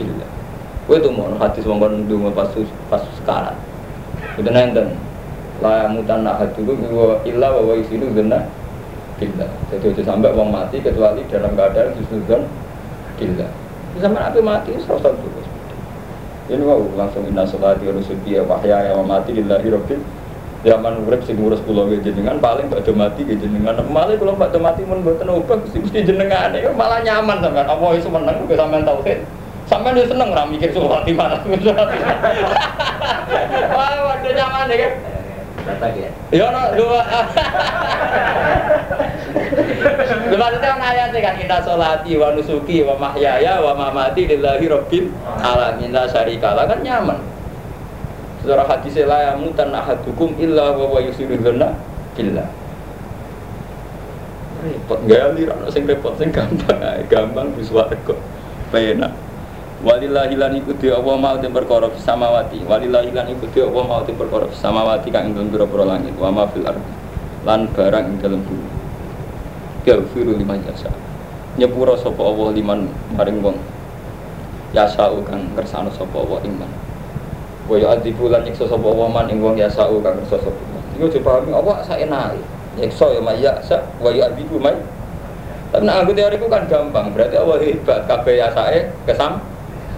Speaker 1: billah. Kowe itu mau hadis wong kon ndonga pas pas sekarat. Itu nenten. La mutan ahadukum illa wa wa yusiru benak billah. Jadi itu sampai wong mati kecuali dalam keadaan khusnuzon billah. Sama apa mati serasa terus. Ini wow langsung inna sholati wa nusuki wa mahya wa mati lillahi rabbil zaman urip sing ngurus kula nggih jenengan paling badhe mati nggih jenengan malah kula badhe mati mun mboten obah mesti mesti jenengan ya malah nyaman sampean apa wis meneng kok sampean tauhid sampean wis seneng ora mikir surat di mana wah waduh nyaman ya kan
Speaker 2: ya.
Speaker 1: No, dua. Lha maksudnya kan ayat kan inna sholati wa nusuki wa mahyaya wa mamati lillahi rabbil alamin la syarika lah kan nyaman. Secara hadis la yamutan ahadukum illa wa huwa yusiru dzanna billah. Repot gali ra sing repot sing gampang ae, gampang wis warga. Penak. Walillahi lan iku di Allah mau tim perkara samawati. Walillahi lan iku di Allah mau tim perkara samawati kang ing pira-pira langit wa ma fil ardi. Lan barang ing dalem bumi. Yaghfiru liman yasha. Nyepura sapa Allah liman maring wong. Yasau kang kersane sapa Allah iman. Wa yu'adzibu lan nyiksa sapa Allah man ing wong yasau kang kersa sapa. Iku dipahami apa saenake. Nyiksa ya maya sa wa yu'adzibu may tapi nah, aku teoriku kan gampang, berarti Allah hebat, kabeh ya sae kesam,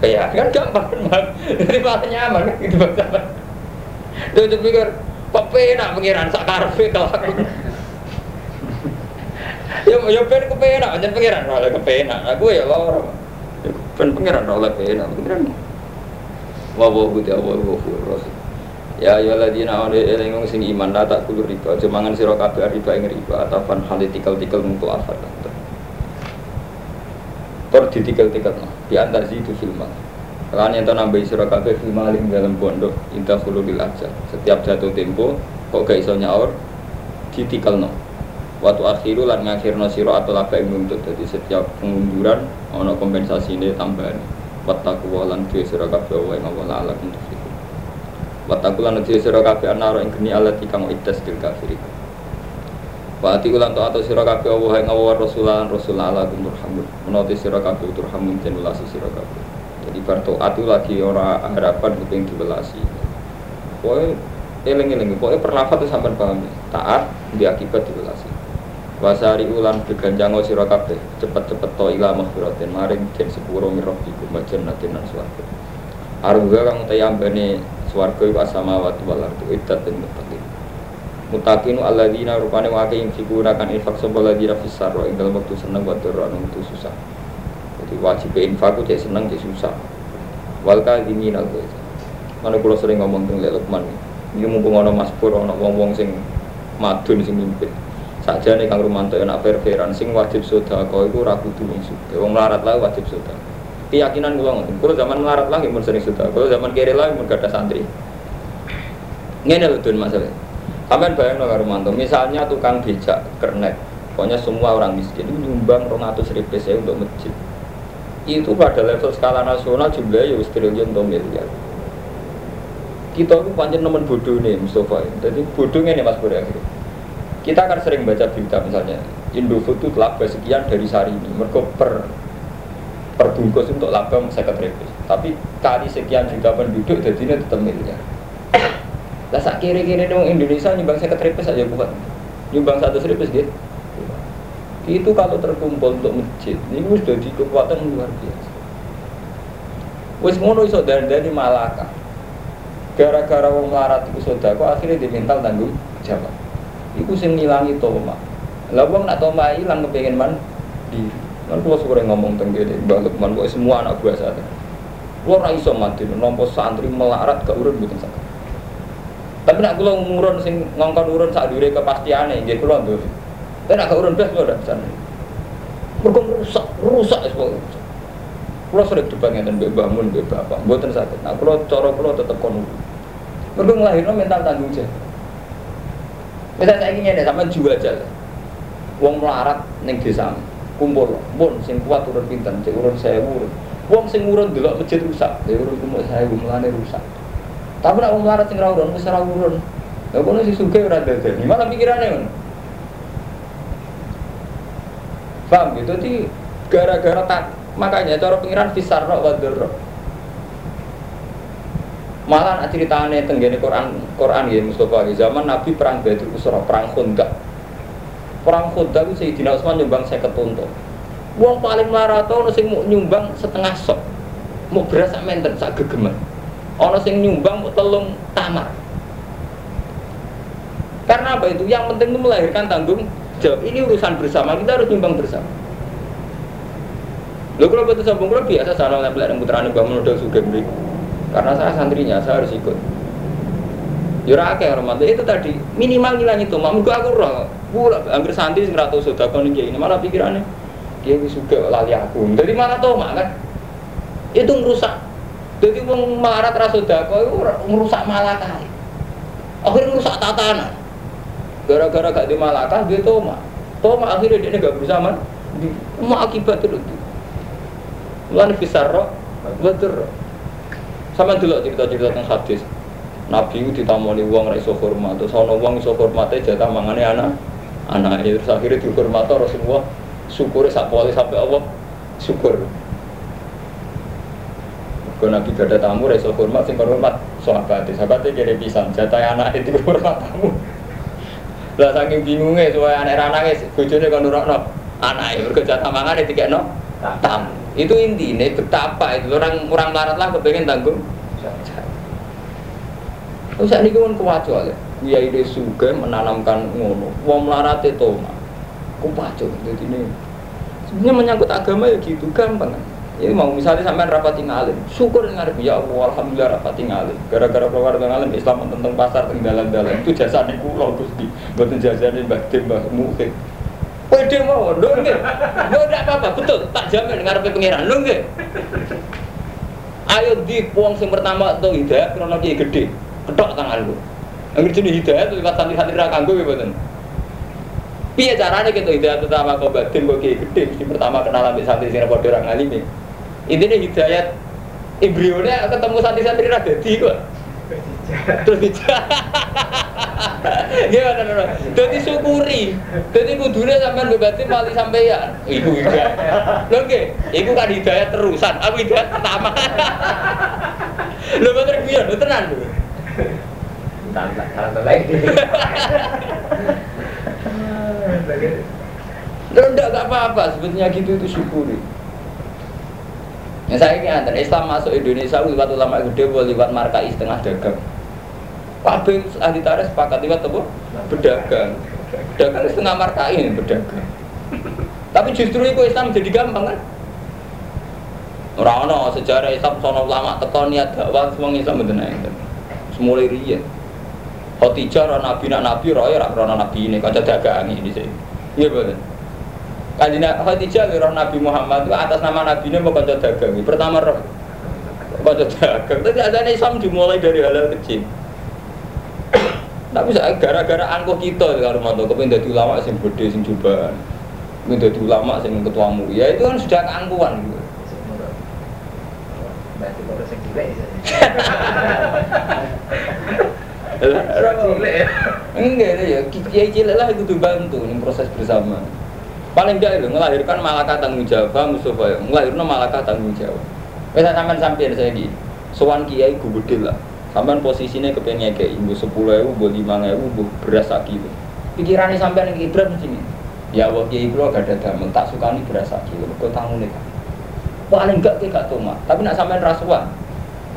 Speaker 1: ya kan gampang kan, jadi malah nyaman gitu bang sama. Dia tuh pikir, kok penak pengiran sak karfe kalau. Ya ya pen kepenak, jangan pengiran oleh kepenak, aku ya lor. Ya pen pengiran oleh kepenak, pengiran. Wa wa bu dia wa wa Ya ladina ade eling sing iman la tak kulur riba, jemangan sira kabeh riba ing riba atafan halitikal-tikal mutu afat. Tor ditikel-tikel no. Di antar itu filma. Kalau yang nambah sira kabeh filma ing dalam pondok inta khuludil aja. Setiap jatuh tempo kok gak iso nyaur ditikel no. Waktu akhiru lan ngakhirno sira atau laba yang nuntut. Jadi setiap pengunduran kompensasi ini tambahan. Wattaku lan duwe sira kabeh wa ing Allah ala kuntu fikum. Wattaku lan duwe sira kabeh anaro ing geni alat kang iddas dil kafirin. Wa ati ulan taat sira kabeh ing Allah Rasulan Rasul ala kum turhamun. Menoti sira kabeh turhamun den welasi sira kabeh. Jadi bar taat lagi ora harapan kepengin diwelasi. Pokoke eling-eling pokoke perlafat itu sampean paham. Taat di akibat. Wasari ulan beganjango sira kabeh cepet-cepet to ila mahfiratin maring den sepuro mirabbikum jannatin nan swarga. Arungga kang tayambane swarga iku asamawati wal ardi iddat den muttaqin. mutakinu alladzina rupane wake yang figura kan infak sapa alladzina fis sarra ing dalem wektu seneng wa dharra nang wektu susah. Jadi wajib infak ku cek seneng cek susah. Wal kadhimin al. Mana kula sering ngomong teng Lukman. Iki mumpung ana Mas Pur wong-wong sing madun sing mimpin. Sakjane Kang Rumanto enak fair-fairan sing wajib sedekah iku ora kudu wong sugih. Wong melarat lah wajib sedekah. Keyakinan kula ngoten. Kula zaman melarat lagi mun sering sedekah. Kula zaman kere lagi mun gadah santri. Ngene lho Dun masalah. Sampai bayang no Rumanto, misalnya tukang becak kernet, pokoknya semua orang miskin itu nyumbang 200 ribu saya untuk masjid. Itu pada level skala nasional jumlahnya ya triliun atau miliar. Kita itu panjang nemen bodoh nih Mustafa. Jadi bodohnya nih Mas akhirnya. Kita akan sering baca berita misalnya Indofood itu laba sekian dari sehari ini. Mereka per perbungkus untuk laba seket ribu. Tapi kali sekian juta penduduk jadi ini tetap miliar. Lah sak kiri-kiri dong Indonesia nyumbang saya ribu saja bukan. Nyumbang satu ribu gitu. Itu kalau terkumpul untuk masjid, ini sudah di kekuatan luar biasa. Wis ngono iso dari Malaka. Gara-gara wong larat iku sedekah akhirnya dimintal tanggung jawab. Iku sing ngilangi toma. Lah wong nak toma ilang kepengin man di Kan kula sore ngomong teng kene Mbah Lukman kok semua anak buah saya. Kula ora iso mati nampa santri melarat gak urun mboten saged. Tapi nak kula ngurun sing ngongkon urun sak dure kepastiane nggih kula ndur. Tapi nak gak urun blas kula ndak bisa. Mergo rusak, rusak pokoke. Kula sering debat ngeten mbek Mbah Mun mbek Bapak, mboten saged. Nah kula cara kula tetep kono. Mergo nglahirno mental tanggung jawab. Misal saya ingin ada sama jual aja Wong melarat neng desa kumpul, pun sing kuat turun pinten, cek urun saya urun. Wong sing urun dulu masjid rusak, saya urun kumuk saya gumulane rusak. Tapi nak wong melarat sing rawurun, wis ora urun. Lah kono si dadani. Malah pikirane ngono. Paham gitu? Jadi gara-gara tak makanya cara pengiran fisar wa dzarra. Malah nak ceritane tenggene Quran Quran ya Mustafa zaman Nabi perang Badr Usra, perang Khandaq. Perang Khandaq itu Sayyidina Utsman nyumbang 50 unta. Wong paling ono sing mau nyumbang setengah sok. Mau beras sak menten sak gegeman. Ono sing nyumbang mau telung tamar. Karena apa itu? Yang penting itu melahirkan tanggung jawab. Ini urusan bersama, kita harus nyumbang bersama. Lo kalau betul sambung kalau biasa sana lempel yang putrane bangun udah sudah beri. Karena saya santrinya, saya harus ikut. Yura akeh orang itu tadi minimal nilai itu, mak aku roh, pula hampir santri sing ratus sudah nih ini malah pikirannya dia suka lali aku, jadi malah tau mak kan itu merusak. Jadi wong marat rasudah kau itu merusak malah kali. Akhirnya merusak tatanan. Gara-gara gak di malakah dia toma. Toma akhirnya dia nggak berusaha man. Mau akibat terus. Lan fisarro betul. Sama dulu cerita-cerita tentang hadis. Nabi itu ditamoni uang ra iso hormat, terus ana wong iso hormate jatah mangane anak anak ya terus akhirnya dihormat Rasulullah syukur sak pole sampai Allah syukur. Kalau Nabi gak ada tamu, reso hormat, sing hormat sahabat, sahabatnya jadi pisang, jatah anak itu hormat tamu. Lah saking bingungnya supaya anak anaknya bojone kan nurokno anake mergo jatah mangan ditikekno tamu. Itu intinya betapa itu orang orang larat lah kepengen tanggung. Terus saat ini kan kewajo ya. Dia ide suga menanamkan ngono. Wong melarat itu mah. Kupaco jadi ini. Sebenarnya menyangkut agama ya gitu gampang. Ya mau misalnya sampean rapat ngalim, syukur ngarep ya Allah alhamdulillah rapat ngalim. Gara-gara keluar ngalim Islam tentang pasar teng dalan-dalan itu jasa di kula Gusti. Mboten jasane Mbah Dem Mbah. Pede mau, lho nggih. Lho ndak apa-apa, betul. Tak jamin ngarepe pangeran, lho nggih. Ayo di wong sing pertama tuh hidayah krono kiai gede. Ketok tangan lu. Angger jenis hidayah tuh lewat santri-santri ra kanggo ya mboten. Piye caranya kita hidayah pertama kau batin kau kiai gede, mesti pertama kenal ambil santri sing padha orang alim Intinya hidayat embrionya ketemu santri-santri ra dadi kok. Terus dijak. Gimana nana? Jadi syukuri. Jadi kudune sampean bebatin mali sampeyan. Iku hidayat. Lho nggih, iku kan hidayat terusan. Aku hidayat pertama. Lho bener piye? Lho tenan lho.
Speaker 2: Tanda tanda lagi.
Speaker 1: Lho ndak apa-apa sebetulnya gitu itu syukuri. Ya saya ini antar Islam masuk Indonesia lewat ulama gede lewat markai setengah dagang. Kabeh ahli tarikh sepakat lewat apa? Berdagang. Dagang setengah markai ini berdagang. Tapi justru itu Islam jadi gampang kan? Ora ono sejarah Islam sono ulama teko niat dakwah wong Islam mboten enten. Semulai riyen. Khotijah ora nabi nak nabi ora ya ora krana nabi ini kanca dagang ini sih. Iya betul. Kanjeng Khadijah roh Nabi Muhammad itu atas nama Nabi ini mau kanca dagang. Pertama roh kanca dagang. Tapi ada Islam dimulai dari hal kecil. Tapi gara-gara angkuh kita kalau mau tahu kepengen jadi ulama sing gede sing cobaan, kepengen jadi ulama sing ketua ya itu kan sudah keangkuhan gitu. Enggak ya, kiai cilik lah itu dibantu nih proses bersama. Paling enggak itu melahirkan malaikat tanggung jawab Mustafa melahirkan malaikat tanggung jawab. Wes sampean sampean saya iki. Sowan kiai gubedil lah. Sampean posisinya kepengen kayak ibu sepuluh ribu, bu lima ribu, bu beras sak kilo. Pikirannya sampean yang ibrat mesti Ya Allah kiai bro gak ada damel, tak suka nih beras kilo. Kau tamu nih kan. Paling enggak kayak gak toma. Tapi nak sampean rasuan,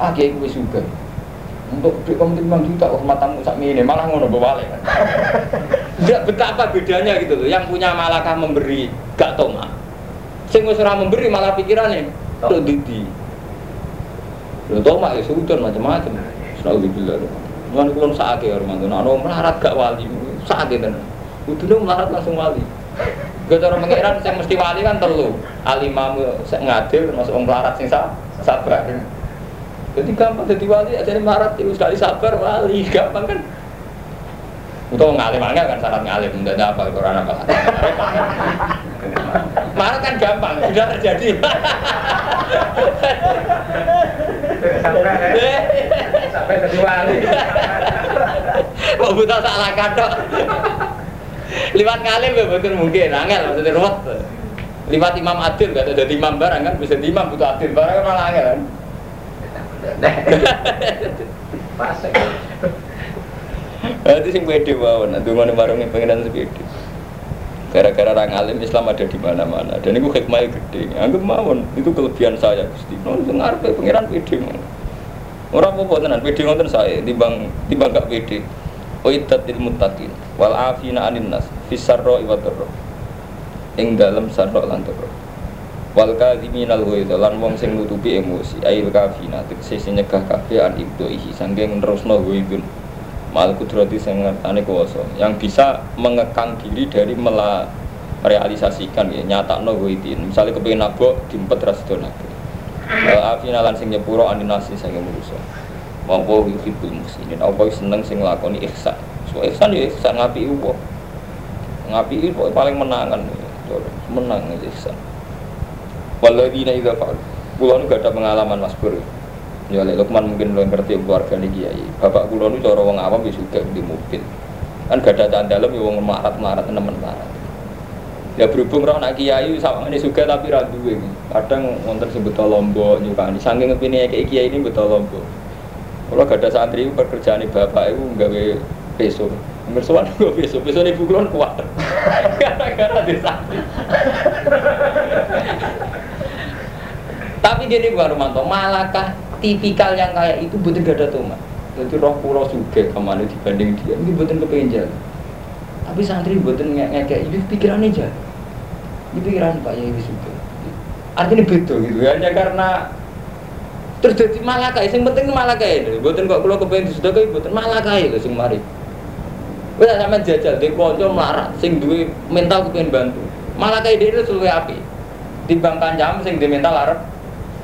Speaker 1: ah kiai gue juga. Untuk di kamu lima juta, oh matamu sak ini malah ngono bawa kan. Enggak betapa bedanya gitu loh. Yang punya malakah memberi gak toma. Sing wis memberi malah pikirannya tuh didi. Lho toma ya sudon macam-macam. Alhamdulillah. Mulane kula sakake ya Romanto. Ana melarat gak wali, sakake tenan. Kudune melarat langsung wali. Gak cara pengiran yang mesti wali kan telu. Alimamu ngadil termasuk wong melarat sing sabar. Jadi gampang jadi wali, jadi melarat itu sekali sabar wali, gampang kan? Untuk ngalim angel kan syarat ngalim, tidak ada apa Quran apa Malah kan gampang, sudah terjadi.
Speaker 2: Sampai jadi wali.
Speaker 1: Kok buta salah kadok. Liwat ngalim ya betul mungkin, angel maksudnya ruwet. Liwat imam adil, gak ada imam barang kan, bisa di imam butuh adil barang kan malah angel kan.
Speaker 2: Pas.
Speaker 1: Berarti sing pede mawon, nah dungane warunge pengenan sepede. Gara-gara orang alim Islam ada di mana-mana dan itu hikmahnya gede. Anggap mawon itu kelebihan saya Gusti. Sing ngarepe pengiran pede mawon. Ora apa-apa tenan, pede ngoten saya timbang timbang gak pede. Uiddat lil muttaqin wal afina anin nas fis sarra wa dharra. Ing dalem sarra lan dharra. Wal kadhiminal ghaidha lan wong sing nutupi emosi ail kafina tegese sing nyegah kabeh an ibdoihi sanging nerusno ghaidun. Mal kudrati sing ngertane kuwasa yang bisa mengekang diri dari mela merealisasikan ya nyatakno ghaidin. Misale kepengin nabok diempet ra sedo nabok. Wal afina lan sing nyepuro anin nas sing manusa. Mongko yuhibbul muslimin. Apa seneng sing nglakoni ihsan. So ihsan ya ihsan ngapi uwo. Ngapi itu paling menangan. Menang ya ihsan. Waladina idza fa'al. Kulo nu gak ada pengalaman Mas Pur. Ya lek Lukman mungkin lo ngerti keluarga nih kiai. Bapak kulo nu cara wong awam ya juga di mobil. Kan gak ada dalam ya wong marat-marat nemen marat. Ya berhubung roh anak kiai sama ini juga tapi ra duwe. Kadang wonten sing beto lombok nyukani. Saking ngepine kayak kiai ini beto lombok. Kalau gak ada santri pekerjaan bapak itu nggawe peso. Ngersuan gue peso, peso ibu kulon kuat. Gara-gara di santri. Tapi gini gua Romanto, malakah tipikal yang kayak itu betul gak ada tomat. Jadi roh pulau suge ke mana dibanding dia, ini betul kepengen. Tapi santri betul ngekek itu pikirannya jalan. Ini pikiran Pak Yai suge. Artinya beda gitu, hanya karena terus jadi malaka sing penting malaka itu buatan kok kalau kepengen sudah kayak buatan malaka itu sing mari. Wes sampe jajal di konco melarat sing duwe mental kepengen bantu. Malaka itu itu suwe api timbang kancam sing di mental arep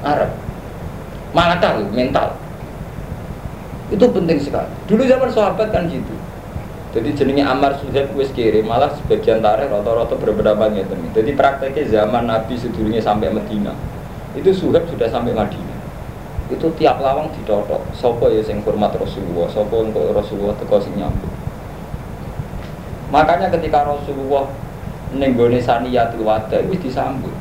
Speaker 1: arep. Malaka lho mental. Itu penting sekali. Dulu zaman sahabat kan gitu jadi jenenge Amar Suhaib wis kiri malah sebagian tarikh rata-rata berbeda gitu jadi prakteknya zaman Nabi sedulunya sampai Medina itu Suhaib sudah sampai Madinah. Itu tiap lawang ditotok. Sopo ya sing hormat Rasulullah sopo untuk Rasulullah teko sing nyambut. Makanya ketika Rasulullah nenggone saniyatul wada wis disambut.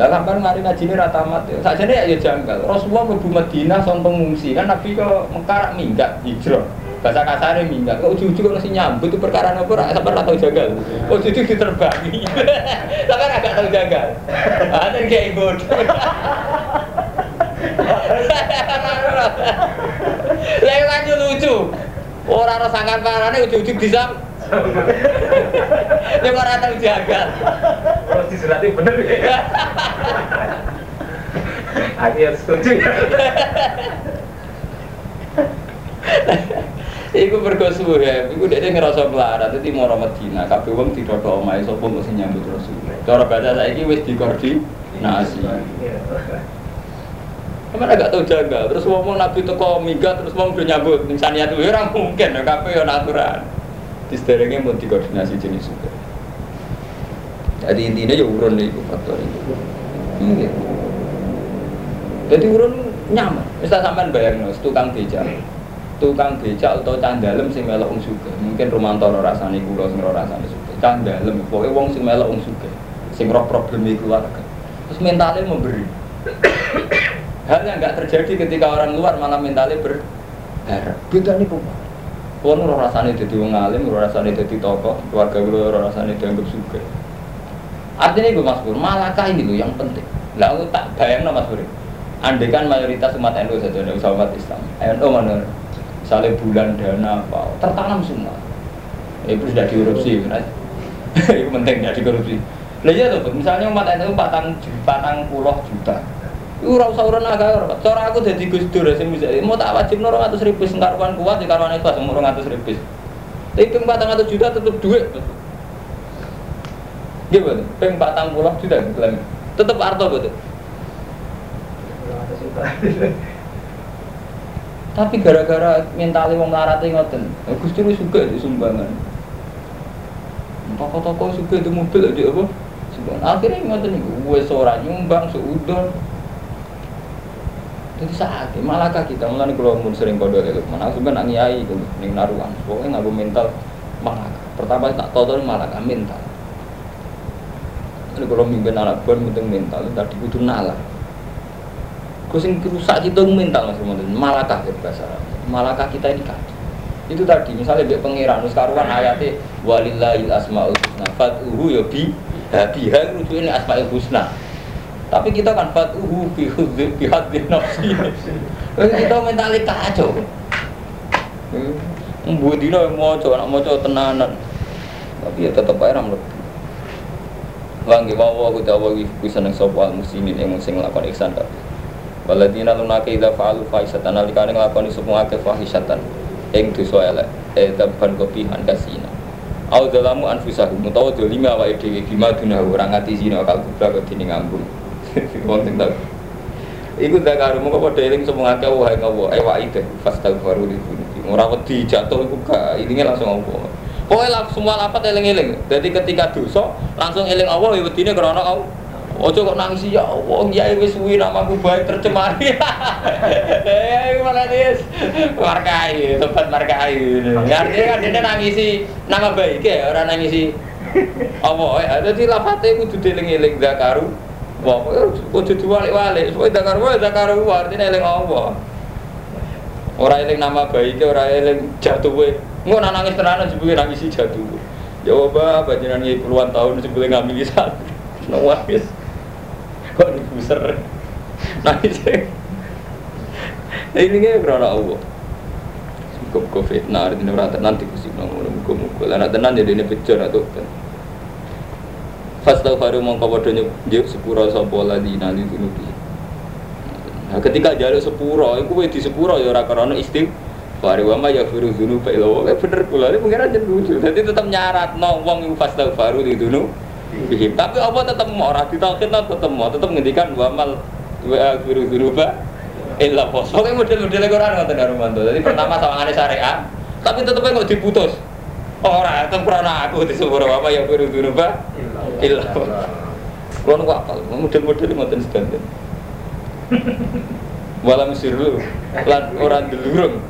Speaker 1: Lah sampean mari ngaji ini rata mat ya. Sakjane ya janggal. Rasulullah mlebu Madinah son pengungsi kan Nabi ke Mekar minggat hijrah bahasa kasarnya minggat kok ujug-ujug kok nyambut itu perkara apa ora sampean ora tau janggal kok ujug diterbangi sampean agak tau janggal ada kayak kan yo lucu. Ora ora sangkan parane ujug-ujug disam. Ya ora tau jagal.
Speaker 2: Kalau disulati bener ya. Akhirnya setuju.
Speaker 1: Iku mergo suwe, iku dhek ngerasa melarat dadi mara Madinah, kabeh wong didodok omahe sapa mung sing nyambut Rasul. Cara bahasa saiki wis dikoordinasi. Kamu agak tahu jaga, terus ngomong nabi teko minggat, terus ngomong udah nyambut, saniyat itu orang mungkin, ya kafe ya natural. Di sederhana mau dikoordinasi jenis juga. Jadi intinya ya urun itu faktor itu. Mungkin. Jadi urun nyaman. Misal sampean bayang nus, tukang beca, tukang beca atau candalem sing melok wong suka. Mungkin Romantoro rasane kula sing ora rasane suka. Candalem, pokoknya wong sing melok wong suka, sing roh probleme keluarga. Terus mentalnya memberi. Hal yang nggak terjadi ketika orang luar malah mentalnya berharap. Beda nih kumah. Kalau nurul rasanya jadi wong alim, nurul rasanya jadi tokoh, keluarga gue nurul rasanya dianggap suka. Artinya gue mas Pur, malakah ini loh yang penting. Lah aku tak bayang mas Pur. Andai kan mayoritas umat NU saja, ada umat Islam. NU mana? Misalnya bulan dana apa, tertanam semua. Itu sudah dikorupsi, kan? itu penting ya dikorupsi. Lah iya tuh, misalnya umat NU patang patang puluh juta, Iku ora usah urun agak. Cara aku dadi Gus Dur sing bisa mau tak wajib 200 ribu sing karuan kuat di karuan ikhlas 200 ribu. Tapi ping 400 juta tetep duit. Gimana? Ping 40 juta klaim. Tetep arto betul. Tapi gara-gara mentalnya wong larate ngoten, Gus Dur juga di sumbangan. Toko-toko juga itu mobil aja apa? Sumbangan. Akhirnya ngoten niku wis ora nyumbang seudon. Jadi saat malakah kita mulai kalau mun sering kode itu mana aku kan ngiai gitu ning naruhan pokoknya nggak mental malaka pertama tak tahu tuh malaka mental ini kalau mimpin anak pun penting mental tadi kudu nalar Terus yang rusak itu mental mas Romanto malakah gitu bahasa malakah kita ini kan itu tadi misalnya dia pangeran terus ayatnya walillahil asmaul husna fatuhu ya bi biha itu ini asmaul husna. Tapi kita kan fatuhu bi bi hadzi nafsi. Kita mentalnya kacau Mbuh dina maca, nak maca tenanan. Tapi ya tetep ae ra mlebu. Wangi wawa ku dawa ku seneng sapa? Al muslimin yang sing nglakoni ihsan kabeh. Waladina lunake idza fa'alu fahisatan nalikane nglakoni semua akeh fahisatan ing dosa elek eh tamban kopihan kasina. Au dalamu anfusahum utawa dolimi awake dhewe bima dunahu ora ngati zina kal kubra kok dene ngambung. Wong sing Iku zakaru mongko padha eling semua akeh wae ngowo eh wae deh fastaghfiru li Ora wedi jatuh iku gak ini langsung ngopo. Lah semua lapat eling-eling. Jadi ketika dosa langsung eling Allah ya wedine krana Allah. Ojo kok nangis ya Allah, ya wis suwi namaku baik tercemari. Eh malah dia markai, tempat markai. Ya artinya kan dia nangisi nama baik ya, orang nangisi Allah. Ya jadi lafate kudu dieling-eling zakaru. Wah, kudu diwalik-walik. Supaya zakaru wae zakaru artinya eling Allah. Ora eling nama baiknya, ora eling jatuhe. Engko nangis tenanan sebelum nangisi jatuh. Jawab apa jenengan ngi puluhan tahun sebelum ngambil lisan. Nangis. Dibuser. Nangis. Ini kan karena Allah. Cukup nah artinya rata nanti kusi ngono muka muka. Lah tenan jadi ini pecah atau kan. Fastaghfiru mongko padha nyuk sepura sapa ladina li dunubi. Nah, ketika jaluk sepura, iku wis di sepura ya ora karena istighfar wa ma yaghfiru dzunuba illa wa bener kula ini pengen aja lucu. Tetap nyarat no wong iku fastaghfiru li dunubi. Tapi apa tetap mau ora ditauhid tetap mau tetap ngendikan wa mal wa yaghfiru dzunuba illa wa. Soale model-model Quran ngoten Romanto. Jadi pertama sawangane syariat, tapi tetep kok diputus. Ora, tetep krana aku di sepura wa ma yaghfiru dzunuba illa wa. Kulo nu apal, model-model ngoten sedanten. Walam sirru lan orang delurung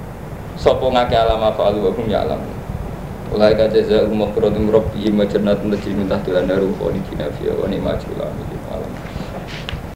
Speaker 1: sapa ngake alama fa'alu wa hum ya'lam. Ulai ka jaza umma quratum rabbi majannatun tajri min tahtiha al-anharu khalidina fiha wa amilin.